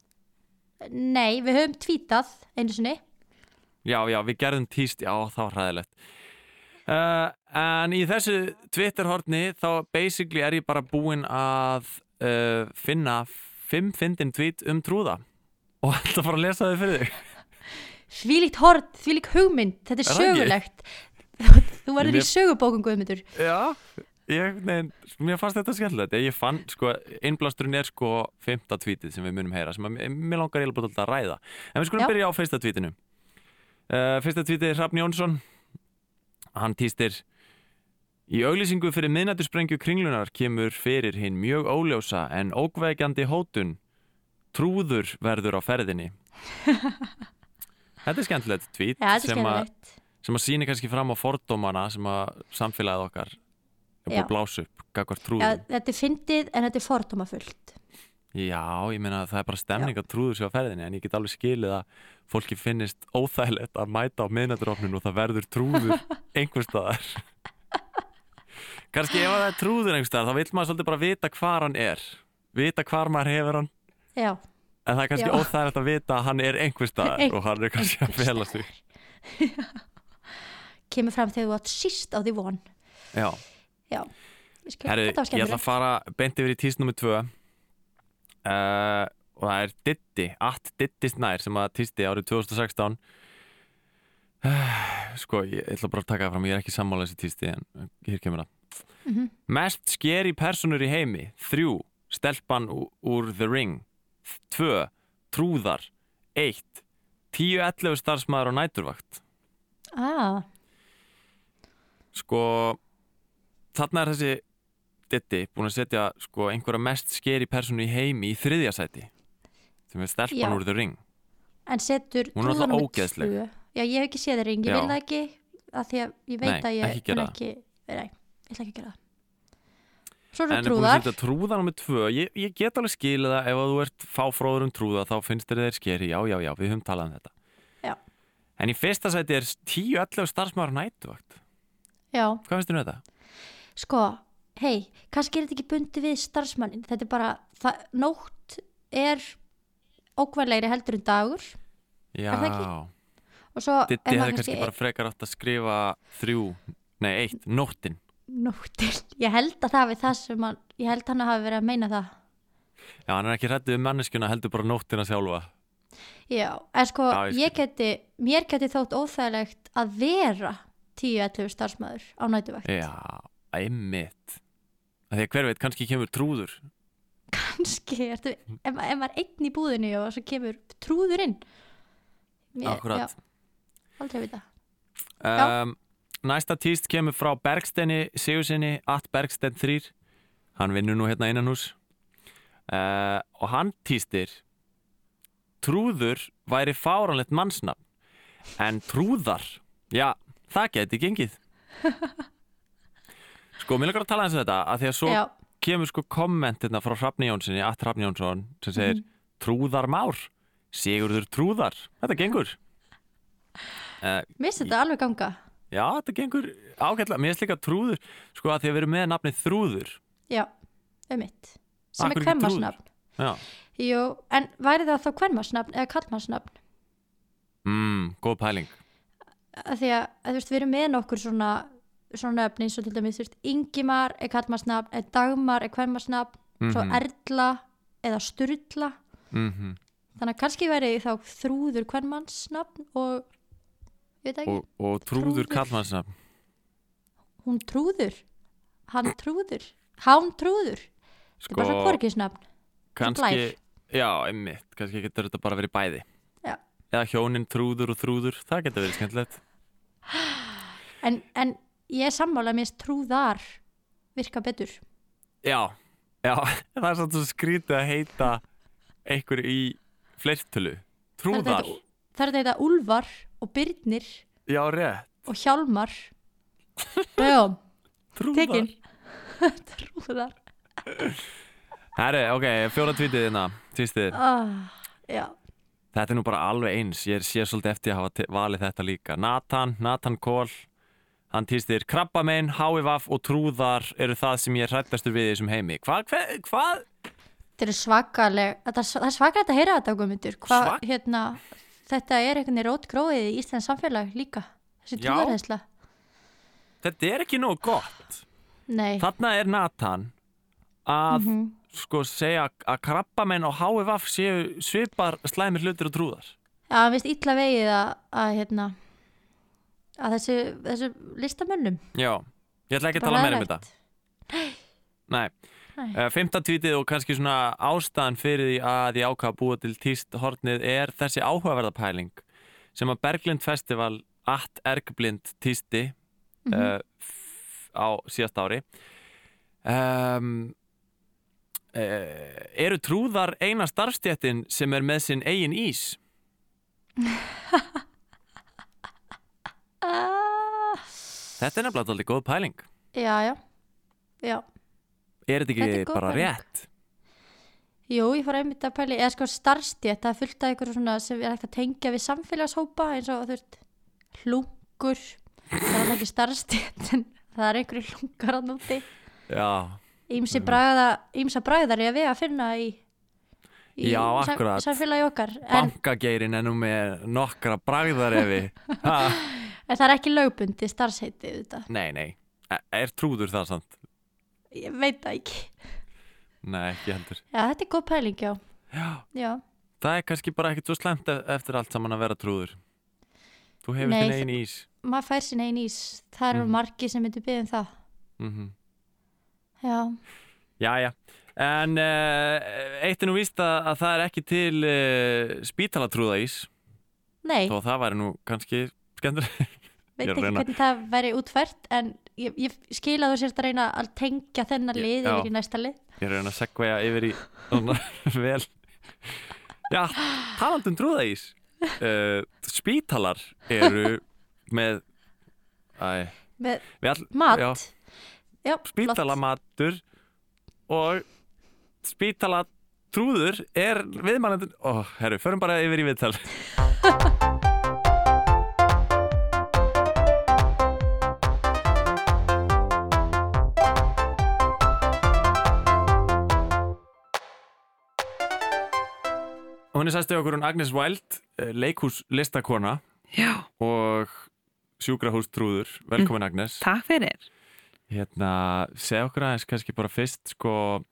Nei, við höfum tvítað einu sinni. Já, já, við gerðum tíst, já, það var hræðilegt. Uh, En í þessu Twitterhorni þá basically er ég bara búinn að uh, finna fimm fyndin tweet um trúða. Og ætla bara að lesa þau fyrir þig. Þvílíkt hort, þvílík hugmynd Þetta er Er sögulegt. <laughs> Þú verður í sögubókum guðmyndur Já, ég, nein, mér fannst þetta skemmtilegt. Ég fann, sko, innblásturinn er sko fymta tweetið sem við munum heyra sem að, mér langar eiginlega bara að ræða. En við skulum Já. byrja á fyrsta tweetinu. Uh, Fyrsta tweetið er Hrafn Jónsson. Hann týstir Í auglýsingu fyrir miðnættusprengju kringlunar kemur fyrir hinn mjög óljósa en ókveikjandi hótun. Trúður verður á ferðinni. <laughs> Þetta er skemmtilegt að, skemmtilegt. sem að síni kannski fram á fordómana sem að samfélagið okkar er búið Já. að blása upp gagvart Já, trúður. Þetta er fyndið en þetta er fordómafullt Já, ég meina að það er bara stemning að trúður sér á ferðinni en ég get alveg skilið að fólki finnist óþægilegt að mæta á miðnætturofnun og það verður trúður <laughs> einhver staðar. Kannski ef að það er trúður einhver staðar þá vil maður svolítið bara vita hvar hann er. Vita hvar maður hefur hann Já, en það er kannski Já. óþægilegt að vita að hann er einhver staðar Ein- og hann er kannski að fela sig. <laughs> kemur fram þegar þú átt síst á því von Já. Já, Herri, þetta var ég ætla að skemmtilegt. fara beint yfir í tíst nummer tvö. Uh, og það er Ditti, at Ditti Snær sem að tísti árið 2016 uh, sko, ég ætla bara að taka það fram ég er ekki sammála þessi tísti en hér kemur það. Mhm. Mest skeri personur í heimi þrjú, stelpan úr The Ring. Tvö, trúðar. Eitt, tíu ellefu starfsmæður á næturvakt. Ah, sko þarna er þessi Ditti búin að setja sko einhverja mest skeri personu í heimi í þriðja sæti. Sem er stelpan úr The Ring. En setur Hún er númer ógeðsleg. Já, ég hef ekki séð þeir ring, ég vil það ekki að því að ég veit Nei, að ég ekki það. ekki, nei, ég ætla ekki að gera það. Svo en er er það búin að trúðar. setja trúðan á með tvö. Ég, ég get alveg skilið það ef þú ert fáfróður um trúða þá finnst þér þeir skeri, já, já, já, við höfum talað um þetta. Já. en í fyrsta sæti er 10-11 starfsmæður á nætuvakt Já, hvað finnst þér um þetta? Sko, hei, kannski er þetta ekki bundi við starfsmannin Þetta er bara, það, nótt er ókvæðlegri heldur en dagur Já, Ditti er kannski bara frekar átt að skrifa þrjú, nei, eitt, nóttin. Nóttin. <laughs> Ég held að það við það sem hann, ég held hann að hafa verið að meina það. Já, hann er ekki hrættið um manneskjuna heldur bara nóttina sjálfa. Já, en sko, Já, ég ég geti, mér geti þótt óþægilegt að vera 10-11 starfsmæður á nætuvakt. Já, Því að hver veit, kannski kemur trúður. Kannski, ef, maður er einn í búðinni og svo kemur trúður inn. Akkurat. Já, aldrei vita. Um, Næsta tíst kemur frá Bergsteini Sigursinni, at Bergstein 3 Hann vinnur nú hérna innan hús uh, Og hann tístir Trúður væri fáranlegt mannsnafn En trúðar, já, það geti gengið <laughs> Sko, mér langar að tala eins um þetta að Því að svo Já, kemur sko komment hérna frá Hrafni Jónssoni, at Hrafni Jónsson sem segir Mhm. Trúðarmár Sigurður Trúðar, þetta gengur uh, mér finnst þetta alveg ganga. Já, þetta gengur ágætlega, mér finnst líka trúður sko að því að við erum með nafnið þrúður Já, um mitt. Sem Akkur er ekki kvenmarsnafn. Já, Jú, en væri það þá kvenmarsnafn eða kallmarsnafn? mm, góð pæling Af Því að, að þú veist, við erum með nokkur svona, svona nöfn eins og til dæmis, Ingimar er kallmarsnafn, eða Dagmar er kvenmarsnafn, svo Mhm. Erla eða Sturla. mm Þannig að kannski væri þá þrúður kvenmannsnafn og veit ekki, og, og trúður Trúður. kallmannsnafn hún trúður hann trúður, hán trúður þetta er bara svo Sko, hvorkisnafn kannski. Já, einmitt, kannski getur þetta bara verið bæði Já. Eða hjónin trúður og þrúður, það getur verið skemmtilegt en, en ég er sammála mér trúðar virka betur. Já, já, <laughs> það er svolítið svo skrítið að heita einhver í fleirtölu. Trúðar, það er þetta Úlfar og Byrnir já, rétt. og Hjálmar. <laughs> Já, Trúðar. <laughs> Trúðar. Herri, ok, fjóra tvítið hérna, tvítið ah, já, Þetta er nú bara alveg eins, ég sé svolítið eftir að hafa valið þetta líka. Nathan, Nathan Kohl, hann týstir krabbamein, HIVAF og trúðar eru það sem ég hrættastur við í þessum heimi. Hvað, hvað, hvað? Þetta er svakaleg, þetta, er- það er svakalegt að heyra þetta guðmundur, hvað hérna, þetta er einhvern veginn rót gróið í Íslands samfélag líka, þessi Já. trúðarheysla. Þetta er ekki nóg gott. Nei, Þarna er Nathan að Mhm. sko segja að krabbamenn og HFF séu svipar slæmir hlutir og trúðar. já, hann finnst illa vegið að, að hérna, að þessu, þessu listamönnum. Já, ég ætla ekki að tala meira um þetta. Nei. Nei. Uh, Fymta tvítið og kannski svona ástæðan fyrir því að ég ákvað að búa til tíst hornið er þessi áhugaverða pæling sem að Berglind Festival at Ergblind tísti uh, á síðast ári um, uh, eru trúðar eina starfstjættin sem er með sinn eigin ís <laughs> Ah, þetta er nefnilega aldrei góð pæling já, já, já. er þetta Þetta er ekki góð bara pæling. rétt Jú, ég fór einmitt að pæli, eða sko starfstétt, það er fullt af ykkur sem er hægt að tengja við samfélagshópa eins og þú veist, hlungur, það er alveg ekki starfstétt, en það er einhverju hlungar að núti. já, ímsa bragðar ég að við að finna í, í Já, akkurat. samfélagi okkar. En, bankageirin er nú með nokkra bragðarefi <laughs> en það er ekki lögbundi starfsheitið þetta. nei, nei, E- er trúður það samt? Ég veit það ekki. Nei, ekki heldur Já, þetta er góð pæling, já. Já, Já, það er kannski bara ekkert svo slemt e- eftir allt saman að vera trúður Þú hefur Nei, þinn einn ís maður fær sinni einn ís. Það eru Mhm. margi sem myndu byggja um það. mm Já, Jæja, en uh, eitt er nú víst að, að það er ekki til uh, spítalatrúðaís nei. þó það væri nú kannski skemmtur veit Ég ekki reyna- hvernig það væri útfært en ég, ég skil að þú sérst að reyna að tengja þennan Ég- lið já. yfir í næsta lið. Ég reyna að segveja yfir í <laughs> vel. Já, talandum trúðaís. Uh, Spítalar eru <laughs> með Æ, með all, mat. já, já, spítalamatur og spítalatrúður er viðmannandi Ó, herru, förum bara yfir í viðtal <laughs> Hún er sæstu okkur hún Agnes Wild, leikhús listakona Já, og sjúkrahús trúður. Velkomin Agnes. takk fyrir. Hérna, segja okkur aðeins kannski bara fyrst sko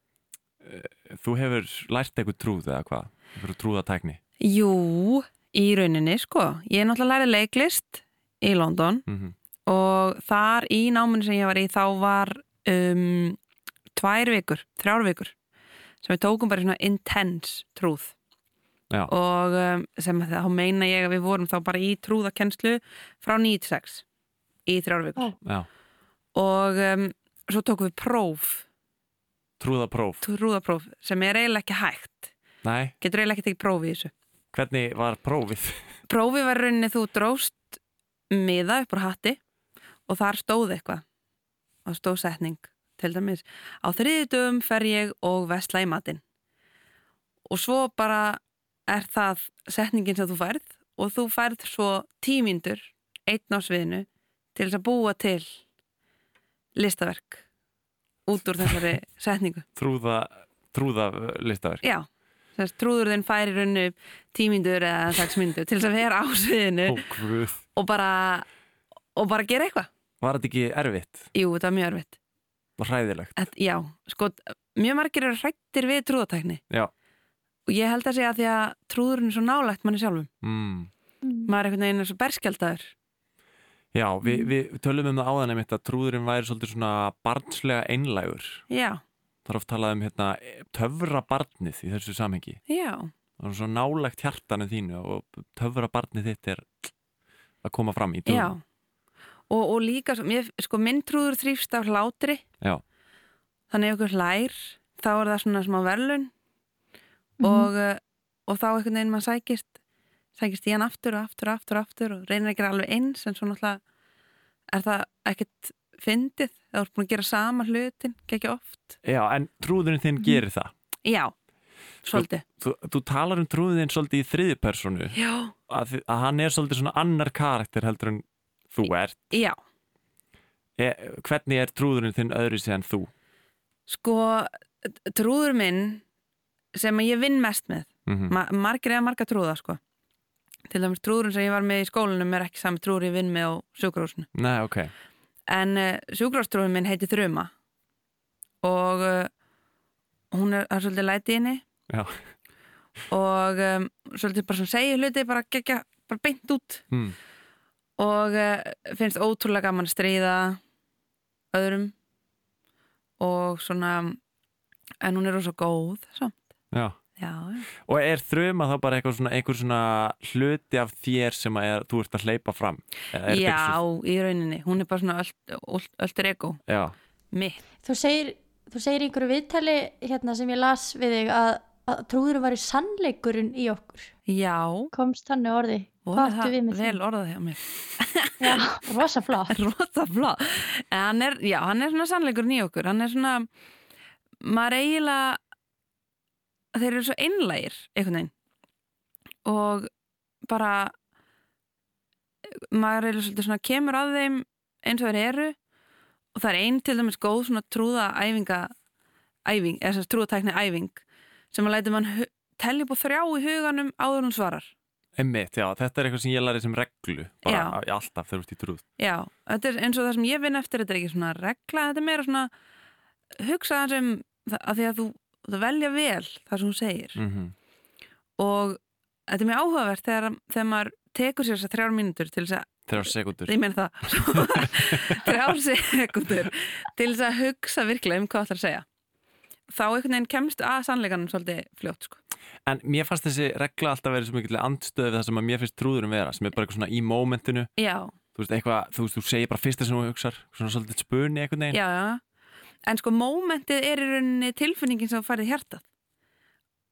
eh, þú hefur lært eitthvað trúð eða hvað? Eitthvað trúðatækni Jú, í rauninni sko. Ég er náttúrulega lærið leiklist í London mm og þar í náminu sem ég var í þá var um, tvær vikur, þrjár vikur sem við tókum bara svona intense trúð Já, og um, sem að þá meina ég að við vorum þá bara í trúðakennslu frá 9-6 í þrjár vikur. Ó. já, og um, svo tókum við próf. Trúðapróf. Trúðapróf sem er eiginlega ekki hægt. Nei, getur eiginlega ekki tekið próf í þessu. Hvernig var prófið? prófið var í rauninni þú dróst miða upp úr hatti og þar stóð eitthvað. Og stóð setning til dæmis. Á þriðutum fer ég og vestla í matinn. Og svo bara er það setningin sem þú færð og þú færð svo tímyndur einn á sviðinu til þess að búa til listaverk út úr þessari <laughs> setningu Trúða, trúða listaverk Já, þess trúður þinn færi rauninu tímyndur eða sex myndur til þess að vera á sviðinu Ó, og bara og bara gera eitthvað. Var þetta ekki erfitt Jú, þetta var mjög erfitt. og hræðilegt? Et, já, sko, mjög margir eru hrættir við trúðatækni Já og ég held að segja að því að trúðurinn er svo nálægt manni sjálfum. mm. Maður er einhvern veginn er svo berskjaldaður. Já, við, við tölum um það áðan einmitt að trúðurinn væri svolítið svona barnslega einlægur Já, Það er oft talað um hérna, töfra barnið í þessu samhengi já, Það er svo nálægt hjartanu þínu og töfra barnið þitt er að koma fram í já. trúðum Og, og líka, sko, minn trúður þrýfst af hlátri, Já, þannig ef ykkur hlær, þá er það svona smá verlun og, uh, og þá einhvern veginn maður sækist, sækist í hann aftur og aftur og aftur og aftur og reynir gera alveg eins en svo náttúrulega er það ekkert fyndið, það er búin að gera sama hlutin, ekki oft. Já en trúðurinn þinn gerir það. Já, svolítið. þú, þú talar um trúðin svolítið í þriði personu Já, að, að hann er svolítið svona annar karakter heldur en þú ert. Já, e, Hvernig er trúðurinn þinn öðru sér en þú? sko trúður minn sem ég vinn mest með Mhm. Ma margir eða marga trúða sko til dæmis trúðurinn sem ég var með í skólanum er ekki sami trúður ég vinn með á sjúkrahúsinu Nei, ok. en uh, sjúkrahústrúðin minn heiti Þruma og uh, hún er, er svolítið læti í henni Já. og um, svolítið bara svona segja hluti bara gegja, bara beint út Mm. og uh, finnst ótrúlega gaman að stríða öðrum og svona en hún er rosa góð svo. Já. já. Og er þruma þá bara eitthvað svona, einhver svona hluti af þér sem að er, þú ert að hleypa fram? Eða er já, eitthvað svo- í rauninni hún er bara svona öll, öll, ölltur ego Já. mitt, Þú segir, þú segir í einhverju viðtali hérna sem ég las við þig að, að trúðurinn var í sannleikurinn í okkur. já Komst þannig orði. og Hvað áttu við með vel því? orðað hjá mér <laughs> Já, rosa flott. <laughs> Róta flá. En hann er, já, hann er svona sannleikur í okkur. Hann er svona, maður eiginlega, þeir eru svo einlægir, einhvern veginn. Og bara, maður er svolítið svona, kemur að þeim eins og þeir eru. Og það er einn til dæmis góð svona trúða æfinga, æfing, eða sagt trúðatækni æfing, sem að læti mann upp á þrjá í huganum áður hún svarar. Einmitt, já, þetta er eitthvað sem ég lærið sem reglu bara Já. alltaf þegar þú ert í trúð Já, þetta er eins og það sem ég vinn eftir þetta er ekki svona regla, þetta er meira svona hugsa það sem að því að þú, þú velja vel það sem þú segir. Mm og þetta er mjög áhugavert þegar, þegar maður tekur sér þessar þrjár mínútur til þess að, Þrjá sekundur það. <laughs> Þrjár sekundur til þess að hugsa virkilega um hvað það ætlar að segja. Þá einhvern veginn kemst að sannleikanum svolítið fljótt sko. En mér fannst þessi regla alltaf verið svo mikil andstöð við það sem að mér finnst trúðurum vera sem er bara eitthvað svona í mómentinu. Já, þú veist, eitthvað, þú veist, þú segir bara fyrsta sem þú hugsar svona svolítið spuni einhvern veginn. Já, já en sko mómentið er í rauninni tilfinningin sem þú færið hjartað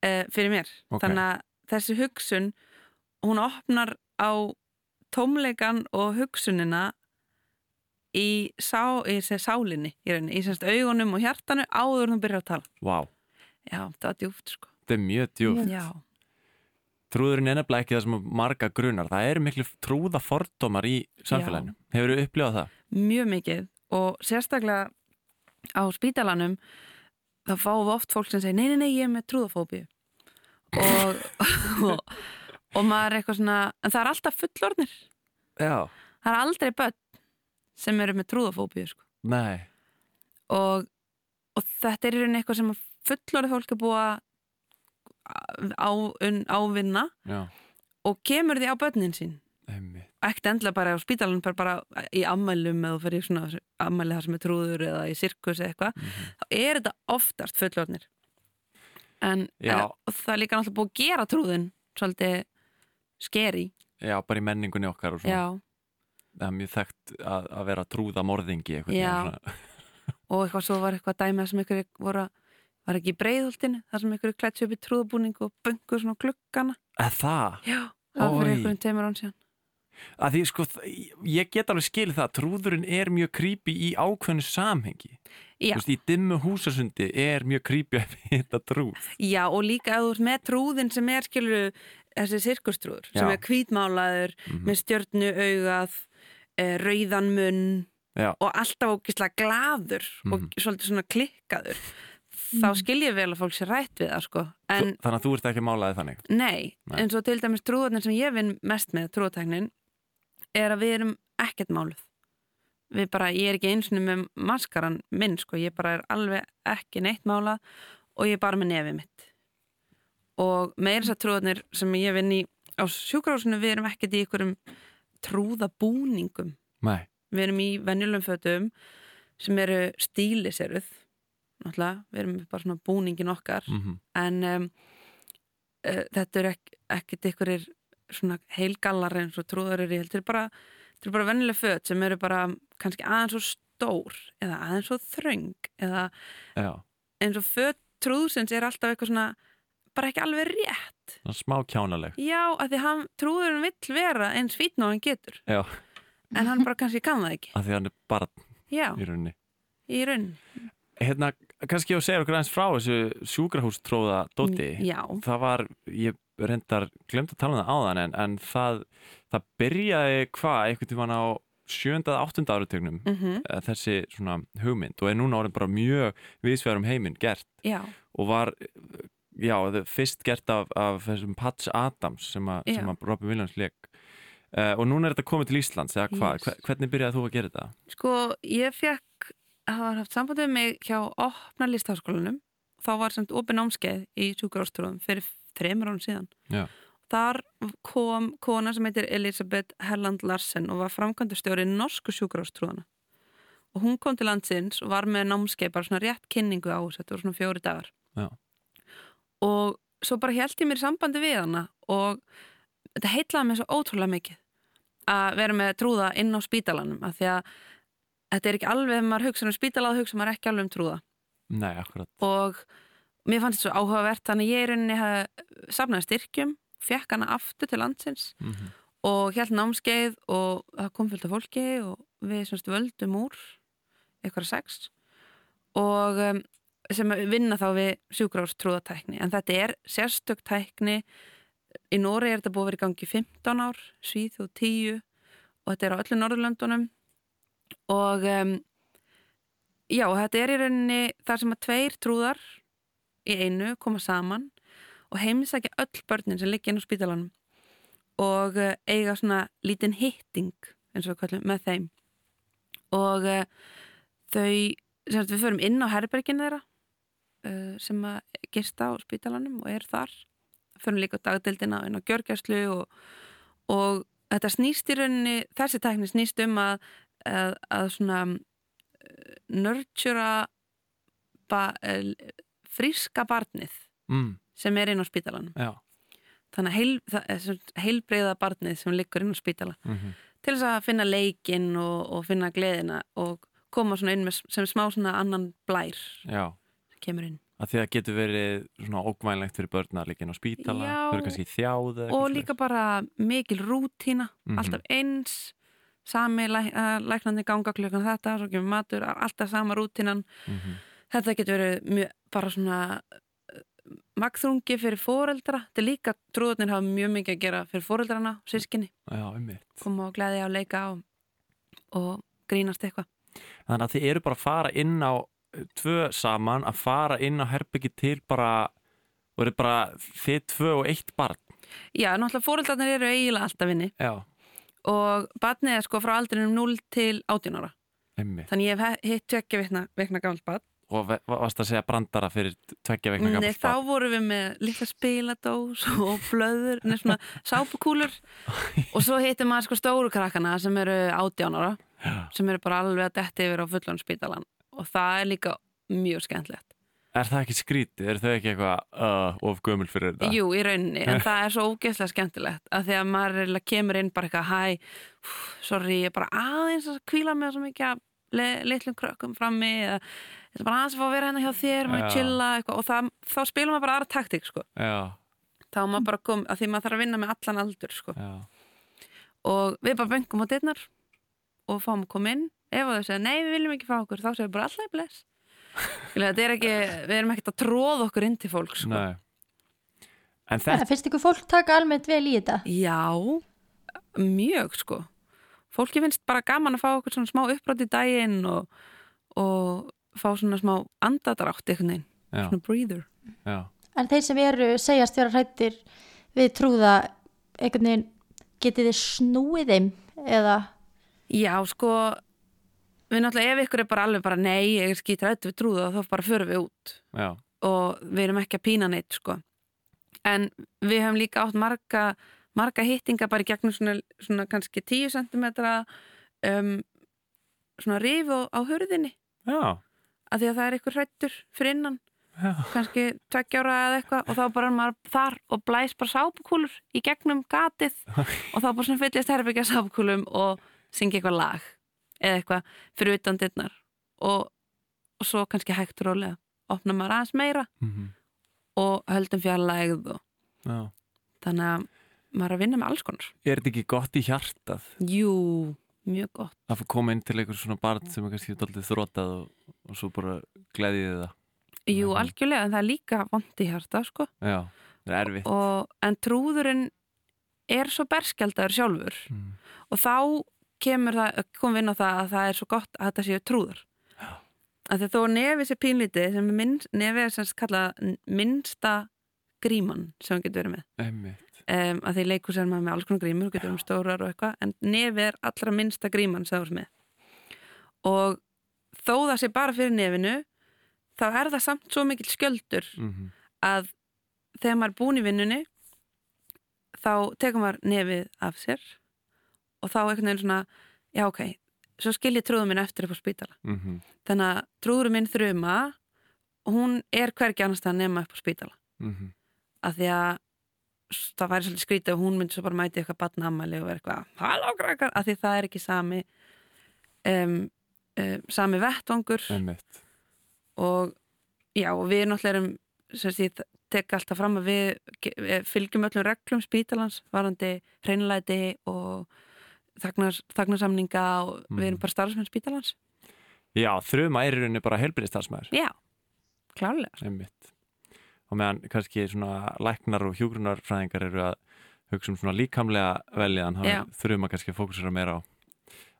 uh, fyrir mér. Ok. þannig að þessi hugsun hún opnar á tómleikan og hugsunina í, sá, í sálinni í rauninni, í semst augunum og hjartanu áður en þú byrjar að tala. Vá, já, það var djúft sko. Þetta er mjög djúft já, Trúðurinn er nefnilega ekki það sem marga grunar. Það eru miklu trúða fordómar í samfélaginu. Hefur þú upplifað það? mjög mikið. Og sérstaklega á spítalanum þá fáum við oft fólk sem segir nei, nei, nei, ég er með trúðafóbíu og, og, og maður er eitthvað svona en það er alltaf fullorðnir Já það er aldrei börn sem eru með trúðafóbíu sko. Og, og þetta er rauninni eitthvað sem að fullorðið fólk er búið að ávinna Já, og kemur því á börnin sín einmitt ekkert endla bara á spítalanum bara, bara í ammælum eða fyrir svona ammæli þar sem er trúður eða í sirkus eða eitthvað Mhm. þá er þetta oftast fullorðnir. En, og það er líka náttúrulega búið að gera trúðin svolítið skeri Já, bara í menningunni okkar og svona. Það er mjög þekkt að, að vera trúða morðingi eitthvað <laughs> og eitthvað svo var eitthvað dæmi sem ykkur voru að- var ekki í breiðholtinu þar sem ykkur klætsi upp í trúðabúning og bungu svona Eða það? já, það var fyrir Oj. einhverjum teimur án síðan Að því sko, ég get alveg skilið það að trúðurinn er mjög creepy í ákveðnu samhengi Já. Þú veist, í dimmu húsasundi er mjög creepy að hitta trúð Já, og líka ef þú ert með trúðin sem er skilur þessi sirkustrúður sem er hvítmálaður með stjörnu augað e, rauðan munn Já. og alltaf ógislega glaður og Mhm. svolítið svona klikkaður þá skil ég vel að fólk sé rætt við það sko en Þannig að þú ert ekki málaðið þannig nei, Nei. eins og til dæmis trúðarnir sem ég vinn mest með trúðatæknin er að við erum ekkert máluð. Við bara, ég er ekki eins og með maskaran minn sko, ég bara er alveg ekki neitt málað og ég er bara með nefið mitt. Og með þess að trúðarnir sem ég vinn í á sjúkrahúsinu við erum ekkert í ykkurum trúðabúningum. Nei, við erum í venjulegum fötum sem eru stíliseruð náttúrulega, við erum bara svona búningin okkar. Mm en um, uh, þetta er ek, ekkert ykkurir svona heilgallar eins og trúðar eru, þetta er bara þetta er bara venjuleg föt sem eru bara kannski aðeins svo stór eða aðeins svo þröng eða já, eins og föt trúðsins er alltaf eitthvað svona bara ekki alveg rétt. Smá kjánaleg. Já, að því hann trúðurinn vill vera eins fítn og hann getur. Já, en hann bara kannski kann það ekki. Að því hann er bara já, í rauninni. Í raun Hérna, kannski ég að segja okkur aðeins frá þessu sjúkrahústróða dóti já, Það var, ég reyndar glemt að tala um það áðan en, en það, það byrjaði hvað, einhvern tímann á sjönda, áttunda áratögnum mm eh, þessi svona hugmynd og er núna orðin bara mjög viðsvegar um heiminn gert já og var já, það fyrst gert af, af þessum Patch Adams sem, a, Já. sem að Robin Williams leik uh, og núna er þetta komið til Íslands eða hvað, Yes. hvernig byrjaði þú að gera þetta? Sko, ég fekk, hafa haft samband við mig hjá opna listháskólanum. Þá var samt opið námskeið í sjúkarástrúðum fyrir þreymur án síðan. Já. Þar kom kona sem heitir Elisabeth Herland Larsen og var framkvæmdastjóri norsku sjúkarástrúðana. Og hún kom til landsins og var með námskeið, bara svona rétt kynningu á þetta voru svona fjóri dagar. Já. Og svo bara held ég mér í sambandi við hana og þetta heitlaði mig svo ótrúlega mikið að vera með trúða inn á spítalanum af því að þetta er ekki alveg ef maður hugsa um spítala þá hugsa maður ekki alveg um trúða Nei, og mér fannst þetta svo áhugavert þannig að ég í rauninni hafði safnaði styrkjum fekk hana aftur til landsins Mm og held námskeið og það kom fullt af fólki og við semst völdum úr eitthvað sex og um, sem vinna þá við sjúkrárstrúðatækni en þetta er sérstök tækni. Í Nóri er þetta búið að vera í gangi í 15 ár, Svíð og 10 og þetta er á öllu Norðurlöndunum. Og um, já, þetta er í rauninni þar sem að tveir trúðar í einu koma saman og heimsækja öll börnin sem liggja inn á spítalanum og uh, eiga svona lítinn hitting eins og kallum með þeim. Og uh, þau sem við förum inn á herbergin þeirra uh, sem að gista á spítalanum og er þar. Förum líka á dagdeildina inn á gjörgjæslu og, og þetta snýst í rauninni þessi tækni snýst um að að, að svona uh, uh, fríska barnið mm, sem er inn á spítalanum Já, þannig að heil, sagt heilbreiða barnið sem liggur inn á spítala mm til þess að finna leikinn og, og finna gleðina og koma svona inn með, sem smá svona annan blær já. sem kemur inn Að því að getur verið svona ógvænlegt fyrir börn að líka inn á spítala, þau eru kannski þjáð og líka bara mikil rútína Mhm. alltaf eins sami læ, uh, læknandi ganga klukkan þetta svo kemur matur, alltaf sama rútínan svoleiðis. Mhm. þetta getur verið mjög, bara svona uh, magþrungi fyrir foreldra þetta er líka, trúðurnir hafa mjög mikið að gera fyrir foreldrana, sískinni koma og gleði á leika og, og grínast eitthvað Þannig að þið eru bara að fara inn á uh, tvö saman, að fara inn á herbyggi til bara, og eru bara þið tvö og eitt barn. Já, náttúrulega fóreldarnir eru eiginlega alltaf inni Já, og barnið er sko frá aldrinum 0 til 18 ára. einmitt. Þannig ég hef he- hitt tvekja vikna gamalt barn. Og varst að segja brandara fyrir tveggja vegna Nei, þá barn. vorum við með litla spiladós og blöður, neð svona sápukúlur <laughs> og svo hittum maður sko stóru krakkana sem eru 18 ára Já. sem eru bara alveg að detti yfir á fullan spítalan og það er líka mjög skemmtilegt. Er það ekki skrítið? Er þau ekki eitthvað uh, of gömul fyrir þetta? Jú, í rauninni, en <laughs> það er svo ógeðslega skemmtilegt að því að maður kemur inn bara eitthvað hæ, sorry, ég er bara aðeins að kvíla mig svo mikið að litlum krökkum frammi eða ég er bara aðeins að fá að vera hérna hjá þér maður chilla eitthvað og það, þá spilum maður bara aðra taktík sko. Já, þá maður bara kom, að því maður þarf að vinna með allan aldur sko. já. og við bara bengum á dittnar og fáum að koma inn ef að þau segja, nei við viljum ekki fá okkur þá segir bara alltaf bless þetta er ekki, við erum ekkert að tróða okkur inn til fólk sko. Nei. En þetta, finnst ykkur fólk taka almennt vel í þetta? Já, mjög sko. Fólki finnst bara gaman að fá okkur svona smá upprátt í daginn og, og fá svona smá andadrátt einhvern veginn, já, svona breather. já. En þeir sem eru segjast vera hrættir við trúða einhvern veginn getið þið snúið þeim eða Já, sko, við náttúrulega ef ykkur er bara alveg bara nei, ég er skýt rættu við trúða þá bara förum við út já. og við erum ekki að pína neitt sko. En við höfum líka átt marga, marga hittinga bara í gegnum svona, svona kannski 10 cm um, svona rif á, hurðinni Já, að því að það er eitthvað hrættur fyrir innan já. kannski tveggjára eða eitthvað og þá bara er maður þar og blæs bara sápukúlur í gegnum gatið <laughs> og þá bara svona fyllist herbyggja sápukúlum og syngja eitthvað lag eða eitthvað fyrir utan dittnar og, og svo kannski hægt rólega opna maður aðeins meira Mm og höldum fjarlægð og já. þannig að maður að vinna með alls konar Er þetta ekki gott í hjartað Jú, mjög gott að koma inn til einhver svona barn sem er kannski daldið þrótað og, og svo bara gleðið það? Jú, algjörlega, en það er líka vond í hjarta sko Já, það er erfitt. og, en trúðurinn er svo berskjaldaður sjálfur Mm. og þá kemur það, komum við inn á það að það er svo gott að þetta séu trúður að því þó nefið sér pínlítið sem er minnst, nefið er sem kallað minnsta gríman sem hann getur verið með Einmitt. Um, að því leikur sér maður með alls konar grímur getur um stórar og eitthvað en nefið er allra minnsta gríman sem þú er með og þó það sé bara fyrir nefinu þá er það samt svo mikill skjöldur Mhm. að þegar maður er búin í vinnunni þá tekur maður nefið af sér og þá einhvern veginn svona já ok, svo skil ég trúðum minn eftir upp á spítala Mhm. þannig að trúðurum minn þruma hún er hvergi annars það nema upp á spítala Mhm. af því að það væri svolítið skrítið og hún myndi svo bara mæti eitthvað batnammæli og vera eitthvað halló krakkar, af því það er ekki sami um, um, sami vettvangur. Og já, og við náttúrulega erum sem sé, ég tek alltaf fram að við, við fylgjum öllum reglum spítalans varandi hreinlæti og þagnar, þagnarsamninga og við erum Mhm. bara starfsmenn spítalans. Já, þruma í rauninni bara helbriðstalsmaður já, klálega Einmitt. Og meðan kannski svona læknar og hjúgrunarfræðingar eru að hugsa um svona líkamlega veljaðan, þá Já. er þruma kannski að fókusera meira á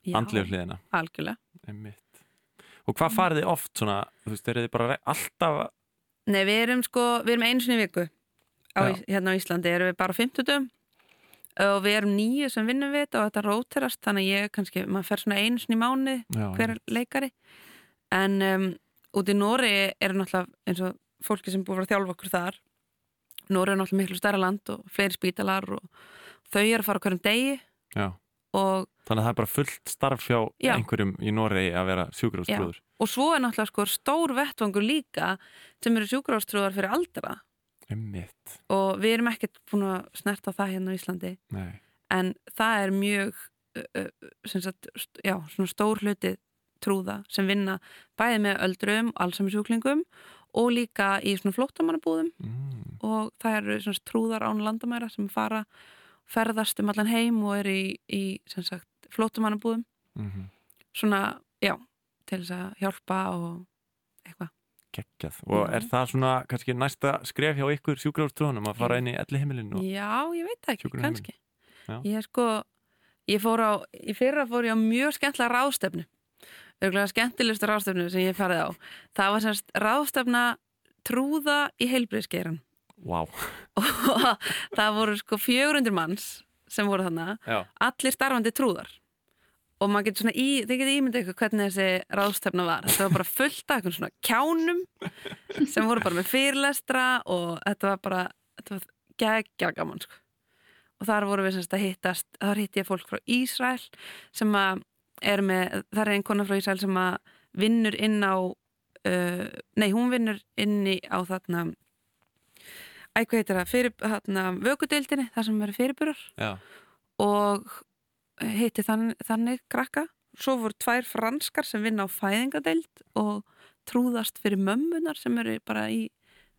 já, andlegu hliðina. algjörlega Einmitt. Og hvað farið þið oft svona, þú veist, eru þið bara alltaf, Nei, við erum sko, við erum einu sinni í viku á, Já. Hérna á Íslandi, erum við bara á 50 og við erum nýju sem vinnum við þetta og þetta róterast, þannig að ég kannski, maður fer svona einu sinni í mánuði já, hver leikari en um, út í Nóri er náttúrulega eins og fólki sem búið að þjálfa okkur þar Nóri er náttúrulega miklu stærra land og fleiri spítalar og þau eru að fara á hverjum degi Þannig að það er bara fullt starf hjá Já. einhverjum í Noregi að vera sjúkrafstrúður. og svo er náttúrulega sko stór vettvangur líka sem eru sjúkrástrúðar fyrir aldra Einmitt. og við erum ekkert búin að snerta það hérna á Íslandi Nei. en það er mjög sagt, já, svona stór hluti trúða sem vinna bæði með öldrum, allsamisjúklingum og líka í svona flóttamannabúðum Mm. og það eru svona trúðar án landamæra sem fara ferðast um allan heim og eru í, í sem sagt, flóttamannabúðum Mm svona, já, til þess að hjálpa og eitthvað Geggjað. Og Já. er það svona kannski næsta skref hjá ykkur sjúkrafstrúðunum að fara inn í elli heimilinu? Já, ég veit ekki, kannski Já. Ég er sko ég fór á, í fyrra fór ég á mjög skemmtilega ráðstefnu örgulega skemmtilegustu ráðstefnu sem ég farið á það var semst ráðstefna trúða í heilbriðskeiran Vá. og það voru sko 400 manns sem voru Já. allir starfandi trúðar og maður getur svona í, þið getur ímyndið ykkur hvernig þessi ráðstefna var þetta var bara fullt af svona kjánum sem voru bara með fyrirlestra og þetta var bara þetta var geggja gaman sko. og þar voru við semst að hittast þar hitti ég fólk frá Ísrael sem að er með, það er einn kona frá Ísrael sem að vinnur inn á uh, nei, hún vinnur inni á þarna æ, hvað heitir það, fyrir, þarna vökudeildinni, þar sem verður fyrirburar Já. og hitti þann, þannig krakka svo voru tvær franskar sem vinna á fæðingadeild og trúðast fyrir mömmunar sem eru bara í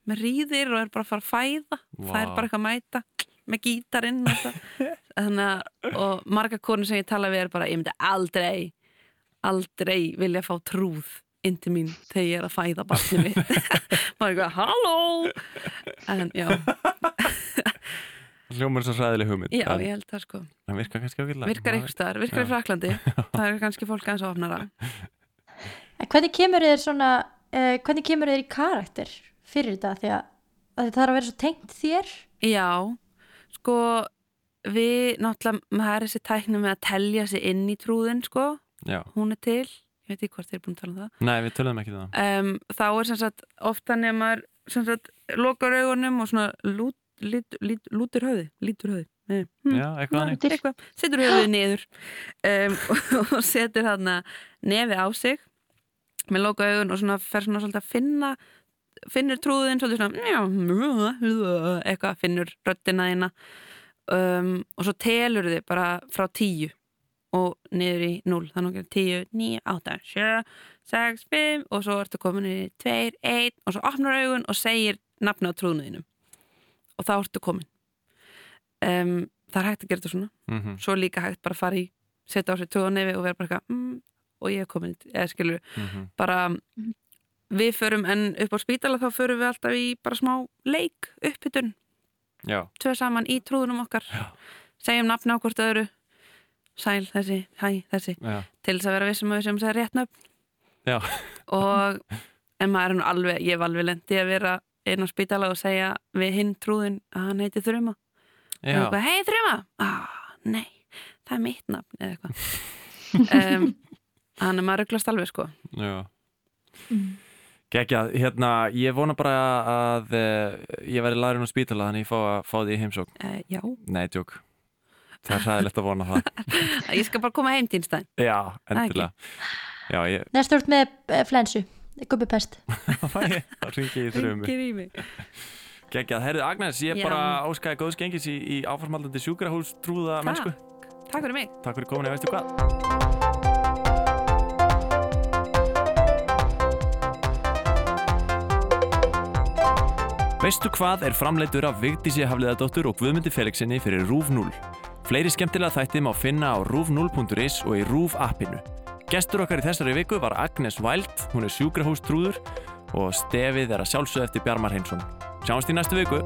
með ríðir og er bara að fara að fæða Vá. það er bara eitthvað að mæta með gítarinn og það. <laughs> þannig að og marga konur sem ég tala við er bara ég myndi aldrei aldrei vilja fá trúð inn til mín þegar ég er að fæða barnið mitt. <laughs> Maður eitthvað, halló? En já, Hljómar svo sæðileg hugmynd. já, en ég held það sko. Það virkar kannski ákveðlega. virkar einhver staðar, virkar í Fraklandi <laughs> það er kannski fólk aðeins ofnara. En hvernig kemur þér svona uh, hvernig kemur þér í karakter fyrir þetta? Því að, að það þarf að vera svo tengt þér? Já, sko við náttúrulega, maður er þessi tækni með að telja sig inn í trúðin sko, Já. hún er til ég veit ekki hvort þið er búin að tala um það Nei, við töluðum ekki um það. um, þá er sem sagt ofta nefnar sem sagt lokar augunum og svona lút, lít, lít, lútur höfði lítur höfði Nei. hm, Já, eitthvað. Lútur. eitthvað, setur höfuðið niður um, <laughs> og setur hann nefi á sig með loka augun og svona fer svona svolítið að finna finnur trúðin svolítið svona eitthvað, finnur röddina þína um, og svo telur þið bara frá tíu og niður í 0, þannig að 10, 9, 8, 7, 6, 5 og svo ertu komin í 2, 1 og svo opnar augun og segir nafna á trúðinu og þá ertu komin. Um, það er hægt að gera þetta svona. Mm svo er líka hægt bara að fara í setja á sig trúðanefi og vera bara eitthvað mm, og ég er komin, eða skilur bara við förum en upp á spítala þá förum við alltaf í bara smá leik uppbytun, Já. tvö saman í trúðunum okkar. Já. segjum nafni á hvort öðru. Sæl þessi, hæ þessi. Já. til þess að vera vissum að við sem segja rétt nöfn. Já. og en maður er nú alveg, ég hef alveg lendi að vera inn á spítala og segja við hinn trúðin að hann heiti Þruma. Já, eitthvað, hei Þruma! Ah, nei, það er mitt nafn eða eitthvað. <laughs> Um, hann er maður rugglast alveg sko. Já Gekjað, hérna, ég vona bara að uh, ég verði laðurinn á spítala þannig ég fá að fá því í heimsókn. Uh, já, Nei, tjók Það er sæðilegt að vona það. <laughs> Ég skal bara koma heim til stæðin Já, endilega. Já, ég, Næstu út með eh, flensu, gubbipest. þá ringi <laughs> ég þrjum Ringir í mig. Gekjað, herrið Agnes, ég Já. bara áskaði góðs gengis í, í áfarsmaldandi sjúkrahús trúða mennsku. Takk. Fyrir mig. Takk fyrir komin, ég veistu hvað Veistu hvað er framleitur af Vigdísi Hafliðadóttur og Guðmundi Felixinni fyrir RÚV 0? Fleiri skemmtilega þætti má finna á rúv0.is og í RÚV appinu. Gestur okkar í þessari viku var Agnes Wild, hún er sjúkrahústrúður og stefið er að sjálfsögða eftir Bjarmar Heinsson. Sjáumst í næstu viku.